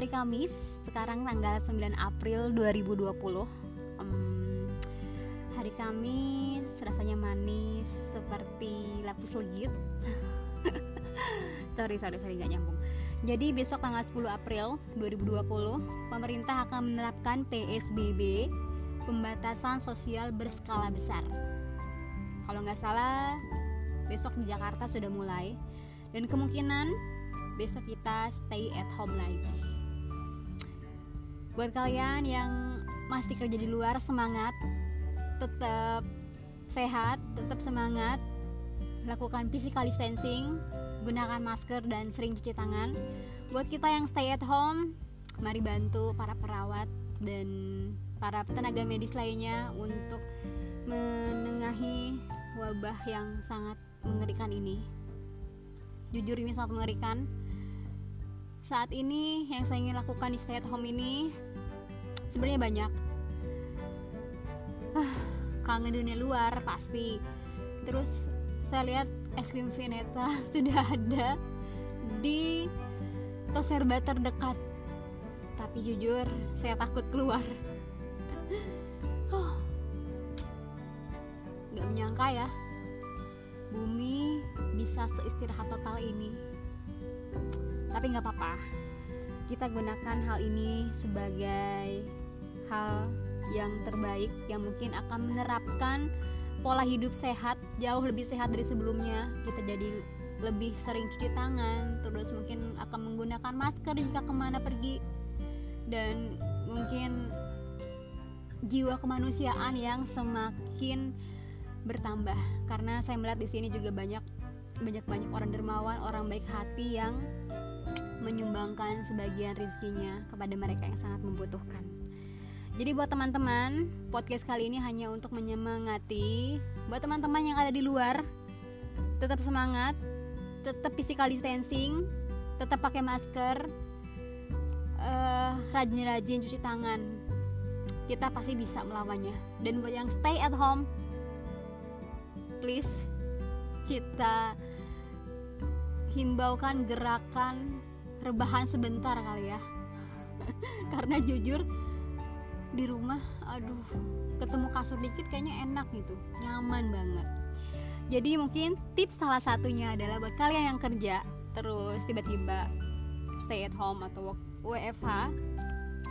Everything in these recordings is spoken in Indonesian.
hari Kamis, sekarang tanggal 9 April 2020. Um, hari Kamis rasanya manis seperti lapis legit. sorry, sorry, sorry nggak nyambung. Jadi besok tanggal 10 April 2020, pemerintah akan menerapkan PSBB, pembatasan sosial berskala besar. Kalau nggak salah, besok di Jakarta sudah mulai, dan kemungkinan besok kita stay at home lagi buat kalian yang masih kerja di luar semangat. Tetap sehat tetap semangat. Lakukan physical distancing gunakan masker dan sering cuci tangan. Buat kita yang stay at home mari bantu para perawat dan para tenaga medis lainnya untuk menengahi wabah yang sangat mengerikan ini. Jujur ini sangat mengerikan. Saat ini yang saya ingin lakukan di stay at home ini sebenarnya banyak. Ah, kangen dunia luar pasti. Terus saya lihat es krim Vineta sudah ada di toserba terdekat. Tapi jujur saya takut keluar. Oh, gak menyangka ya bumi bisa seistirahat total ini. Tapi nggak apa-apa. Kita gunakan hal ini sebagai hal yang terbaik yang mungkin akan menerapkan pola hidup sehat jauh lebih sehat dari sebelumnya. Kita jadi lebih sering cuci tangan terus mungkin akan menggunakan masker jika ke mana pergi. Dan mungkin jiwa kemanusiaan yang semakin bertambah. Karena saya melihat di sini juga banyak banyak banyak orang dermawan orang baik hati yang menyumbangkan sebagian rizkinya kepada mereka yang sangat membutuhkan. Jadi buat teman-teman, podcast kali ini hanya untuk menyemangati buat teman-teman yang ada di luar, tetap semangat, tetap physical distancing, tetap pakai masker, uh, rajin-rajin cuci tangan. Kita pasti bisa melawannya. Dan buat yang stay at home, please kita himbaukan gerakan rebahan sebentar kali ya karena jujur di rumah aduh ketemu kasur dikit kayaknya enak gitu nyaman banget. Jadi mungkin tips salah satunya adalah buat kalian yang kerja terus tiba-tiba stay at home atau work WFH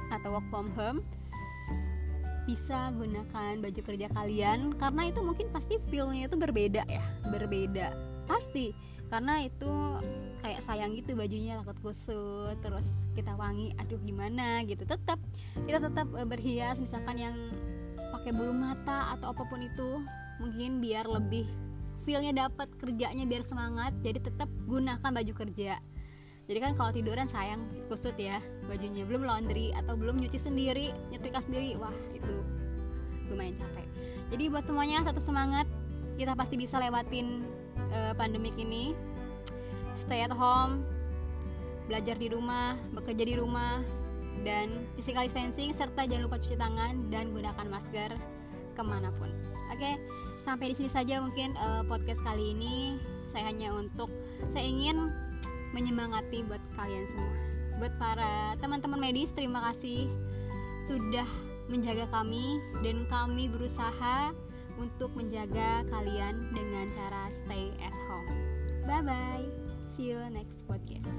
atau work from home bisa gunakan baju kerja kalian karena itu mungkin pasti feelnya itu berbeda ya berbeda. Pasti karena itu kayak sayang gitu bajunya takut kusut terus kita wangi aduh gimana? gitu. Tetap kita tetap uh, berhias misalkan yang pakai bulu mata atau apa pun itu mungkin biar lebih feelnya dapat kerjanya biar semangat jadi tetap gunakan baju kerja. Jadi kan kalau tiduran sayang kusut ya bajunya. Belum laundry atau belum nyuci sendiri nyetrika sendiri wah itu lumayan capek. Jadi buat semuanya tetap semangat kita pasti bisa lewatin uh, pandemik ini. Stay at home belajar di rumah bekerja di rumah dan physical distancing serta jangan lupa cuci tangan dan gunakan masker ke mana pun. Oke okay? sampai di sini saja mungkin uh, podcast kali ini. Saya hanya untuk saya ingin menyemangati buat kalian semua. Buat para teman-teman medis terima kasih sudah menjaga kami dan kami berusaha untuk menjaga kalian dengan cara stay at home. Bye bye. See you next podcast.